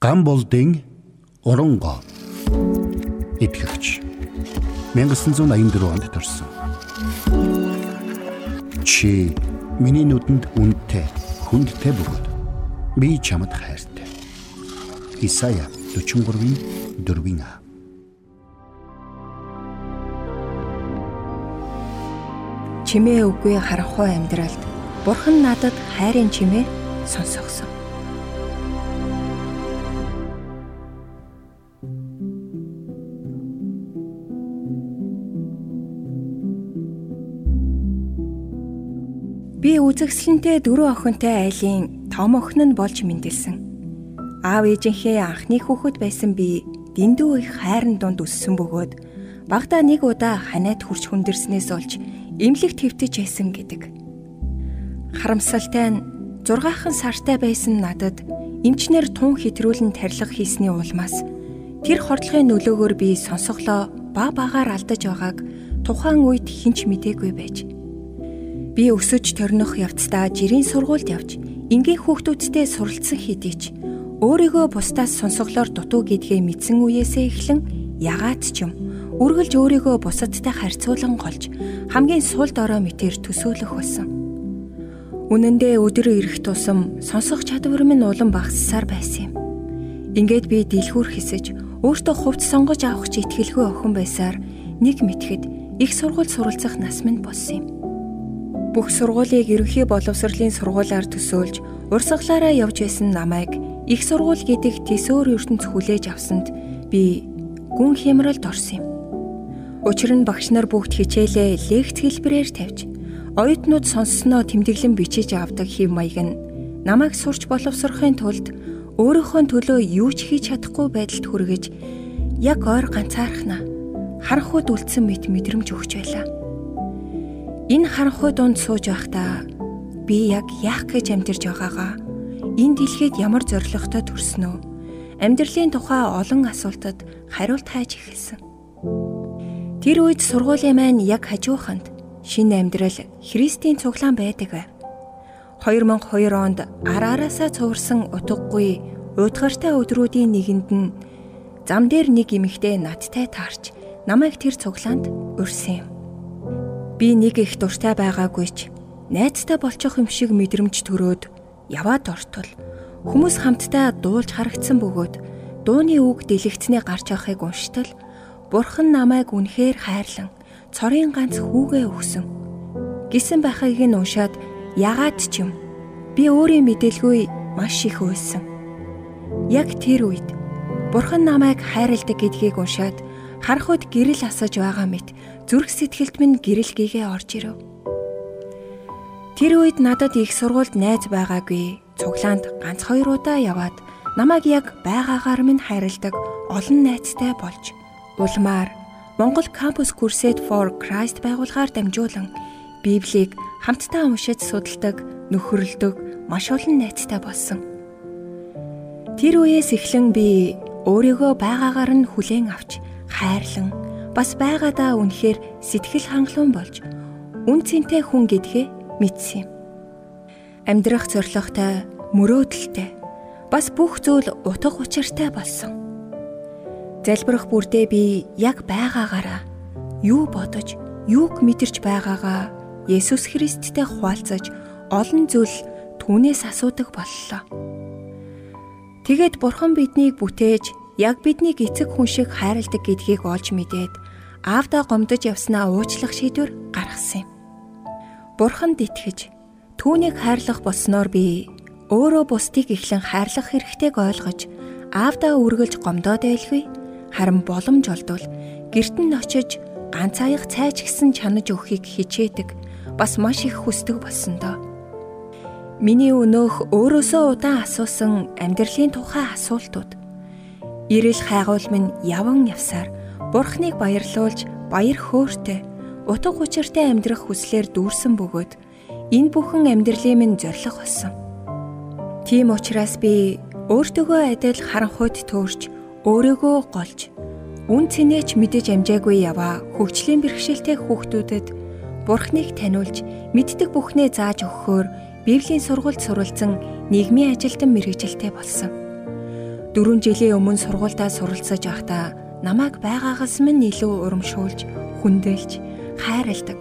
Ган болдын Уранго итгэгч 1984 онд төрсөн. Чи миний нүдэнд үнэтэй, хүндтэй бөгөөд би чамд хайртай. Исая 43-ийн 4-ийн А. Чимээ үгүй харанхуй амьдралд Бурхан надад хайрын чимээ сонсгосон. Би үзэгсэлэнтэй дөрөв охинтой айлын том охин нь болж мэндэлсэн. Аав ээжийнхээ анхны хүүхэд байсан би дэндүү их хайрын дунд өссөн бөгөөд багада нэг удаа ханаад хурч хүндэрснээс олж эмнэлэг твтэж байсан гэдэг. Харамсалтай нь 6хан сартай байсан надад эмчнэр тун хэтрүүлэн тарилга хийсний улмаас тэр хордлогын нөлөөгөөр би сонсоглоо ба багаар алдаж байгааг тухайн үед хинч мдээгүй байж Би өсөж төрнөх явцдаа жирийн сургуульд явж энгийн хүүхдүүдтэй суралцсан хэдий ч өөрийгөө бусдаас сонсоглоор дутуу гэдгээ мэдсэн үеэсээ эхлэн ягаад ч юм үргэлж өөрийгөө бусадтай харьцуулан голж хамгийн сул дорой мэтэр төсөөлөх болсон. Үнэн дээр өдөр ирэх тусам сонсох чадвар минь улам багассаар байсан юм. Ингээд би дэлгүүр хэсэж өөртөө хувц сонгож авах ч итгэлгүй охин байсаар нэг мэтгэд их сургууль суралцах нас минь болсон юм. Бүх сургуулийг ерөнхий боловсролын сургуулиар төсөөлж урсгалаараа явж байсан намайг их сургууль гэдэг төсөөр ертөнц хүлээж авсанд би гүн хямралд орсон юм. Учир нь багш нар бүгд хичээлээ лекц хэлбэрээр тавьж оюутнууд сонссноо тэмдэглэн бичиж авдаг хэв маяг нь намайг сурч боловсрохын тулд өөрийнхөө төлөө юу ч хийж чадахгүй байдалд хүргэж яг ойр ганцаархна харанхуйд үлдсэн мэт мэдрэмж өгч байлаа. Энэ харанхуй дунд сууж байхдаа би яг яах гэж амьдарч байгаагаа энэ дэлхийд ямар зоригтой төрснөө амьдралын тухай олон асуултад хариулт хайж эхэлсэн. Тэр үед сургуулийн маань яг хажууханд шинэ амьдрал Христийн цуглаан байдаг байв. 2002 онд араараасаа цуурсан утгагүй удгартай өдрүүдийн нэгэнд нь зам дээр нэг эмэгтэй надтай таарч намайг тэр цуглаанд урьсан юм. Би нэг их дуртай байгаагүй ч найзтай болчих юм шиг мэдрэмж төрөөд яваад ортол хүмүүс хамтдаа дуулж харагдсан бөгөөд дууны үг дэлгэцний гарч явахыг унштал Бурхан намайг үнэхээр хайрлан цорын ганц хүүгээ өгсөн. Гисэн байхыг нь уншаад ягаад ч юм би өөрийн мэдээлгүй маш их уйлсан. Яг тэр үед Бурхан намайг хайрладаг гэдгийг уншаад харахад гэрэл асаж байгаа мэт зүрх сэтгэлд минь гэрэлгийгээ орж ирэв. Тэр үед надад их сургуульд найз байгаагүй. Цуглаанд ганц хоёр удаа яваад намайг яг байгаагаар минь хайрладаг олон найзтай болж улмаар Монгол Campus Crusade for Christ байгууллагаар дамжуулан Библийг хамтдаа уншиж судалдаг, нөхөрлөдөг маш олон найзтай болсон. Тэр үеэс эхлэн би өөрийгөө байгаагаар нь хүлээн авч хайрлан бас байгаадаа үнэхээр сэтгэл хангалуун болж үн цэнтэй хүн гэдгээ мэдсэн юм. Амьдрах зоригтой, мөрөөдөлтэй бас бүх зүйл утга учиртай болсон. Залбирах бүрдээ би яг байгаагаараа юу бодож, юуг мэдэрч байгаагаа Есүс Христтэй хуваалцаж олон зүйл түүнээс асуудаг боллоо. Тэгээд Бурхан биднийг бүтээж яг биднийг эцэг хүн шиг хайрладаг гэдгийг олж мэдээд аавдаа гомдож явснаа уучлах шийдвэр гаргасан юм. Бурханд итгэж түүнийг хайрлах болсноор би өөрөө бусдыг эхлэн хайрлах хэрэгтэйг ойлгож аавдаа үргэлж гомдоод байлгүй харин боломж олдвол гэрт нь очиж ганц аяг цайч гисэн чанаж өгөхийг хичээдэг бас маш их хүсдэг болсон доо. Миний өнөөх өөрөөсөө удаан асуусан амьдралын тухай асуултууд эрэл хайгуул минь яван явсаар Бурхныг баярлуулж баяр хөөртэй утга учиртай амьдрах хүслээр дүүрсэн бөгөөд энэ бүхэн амьдралын минь зориг болсон. Тийм учраас би өөртөөгөө адил харанхуйд төөрч өөрийгөө голж үн цэнэч мэдэж амжаагүй яваа хөгжлийн бэрхшээлтэй хүүхдүүдэд Бурхныг таниулж мэддэг бүхнээ зааж өгөхөөр Библийн сургалт суралцсан нийгмийн ажилтан мэрэгжилтэй болсон. Дөрвөн жилийн өмнө сургуультаа суралцаж байхдаа намайг байгаагаас минь илүү урамшуулж, хүндэлж, хайрладаг.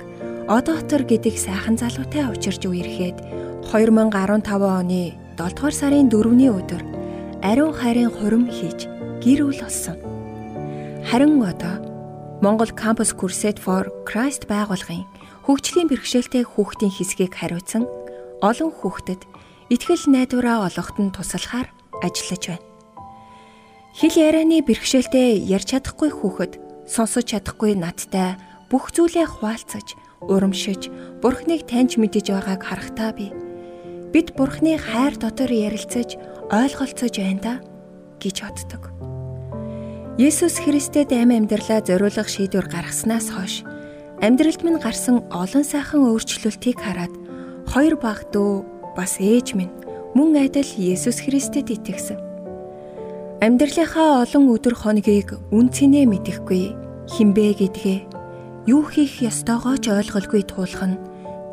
Одоотор гэдэг сайхан залуутай учирч үерхэд 2015 оны 7 дугаар сарын 4-ний өдөр ариун хайрын хурим хийж гэр бүл болсон. Харин одоо Монгол Campus Crusade for Christ байгууллагын хөгжлийн бэрхшээлтэй хүүхдийн хэсгийг хариуцсан олон хүүхдэд итгэл найдвараа олгоход нь туслахаар ажиллаж байна. Хил ярианы бэрхшээлтэй ярьж чадахгүй хүүхэд сонсож чадахгүй надтай бүх зүйлээ хуваалцаж, урамшиж, Бурхныг таньж мэдэж байгааг харахтаа би бид Бурхны хайр дотор ярилцаж, ойлголцож байна да гэж боддог. Есүс Христэд амь амьдралаа зориулах шийдвэр гаргаснаас хойш амьдралд минь гарсан олон сайхан өөрчлөлтийг хараад хоёр баг дүү бас ээж минь мөн адил Есүс Христэд итгэсэн. Амьдралынхаа олон өдөр хоногийг үн цэнэ мэдэхгүй хинбэ гэдгээ юу хийх ёстойгоо ч ойлголгүй туулах нь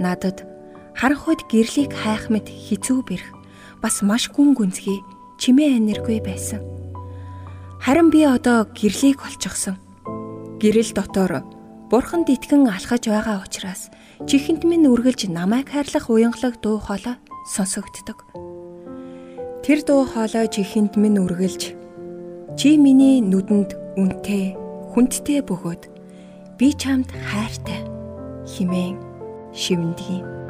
надад харах үед гэрлийг хайх мэт хизүү бэрх бас маш гүн гүнзгий чимээ энергүй байсан. Харин би одоо гэрлийг олчихсон. Гэрэл дотор бурханд итгэн алхаж байгаа учраас чихэнд минь үргэлж намайг хайрлах уянгалаг дуу хоолой сонсогддог. Тэр дуу хоолой чихэнд минь үргэлж чи миний нүдэнд үнэтэй, хүндтэй бөгөөд би чамд хайртай химэн шивнэдэг юм.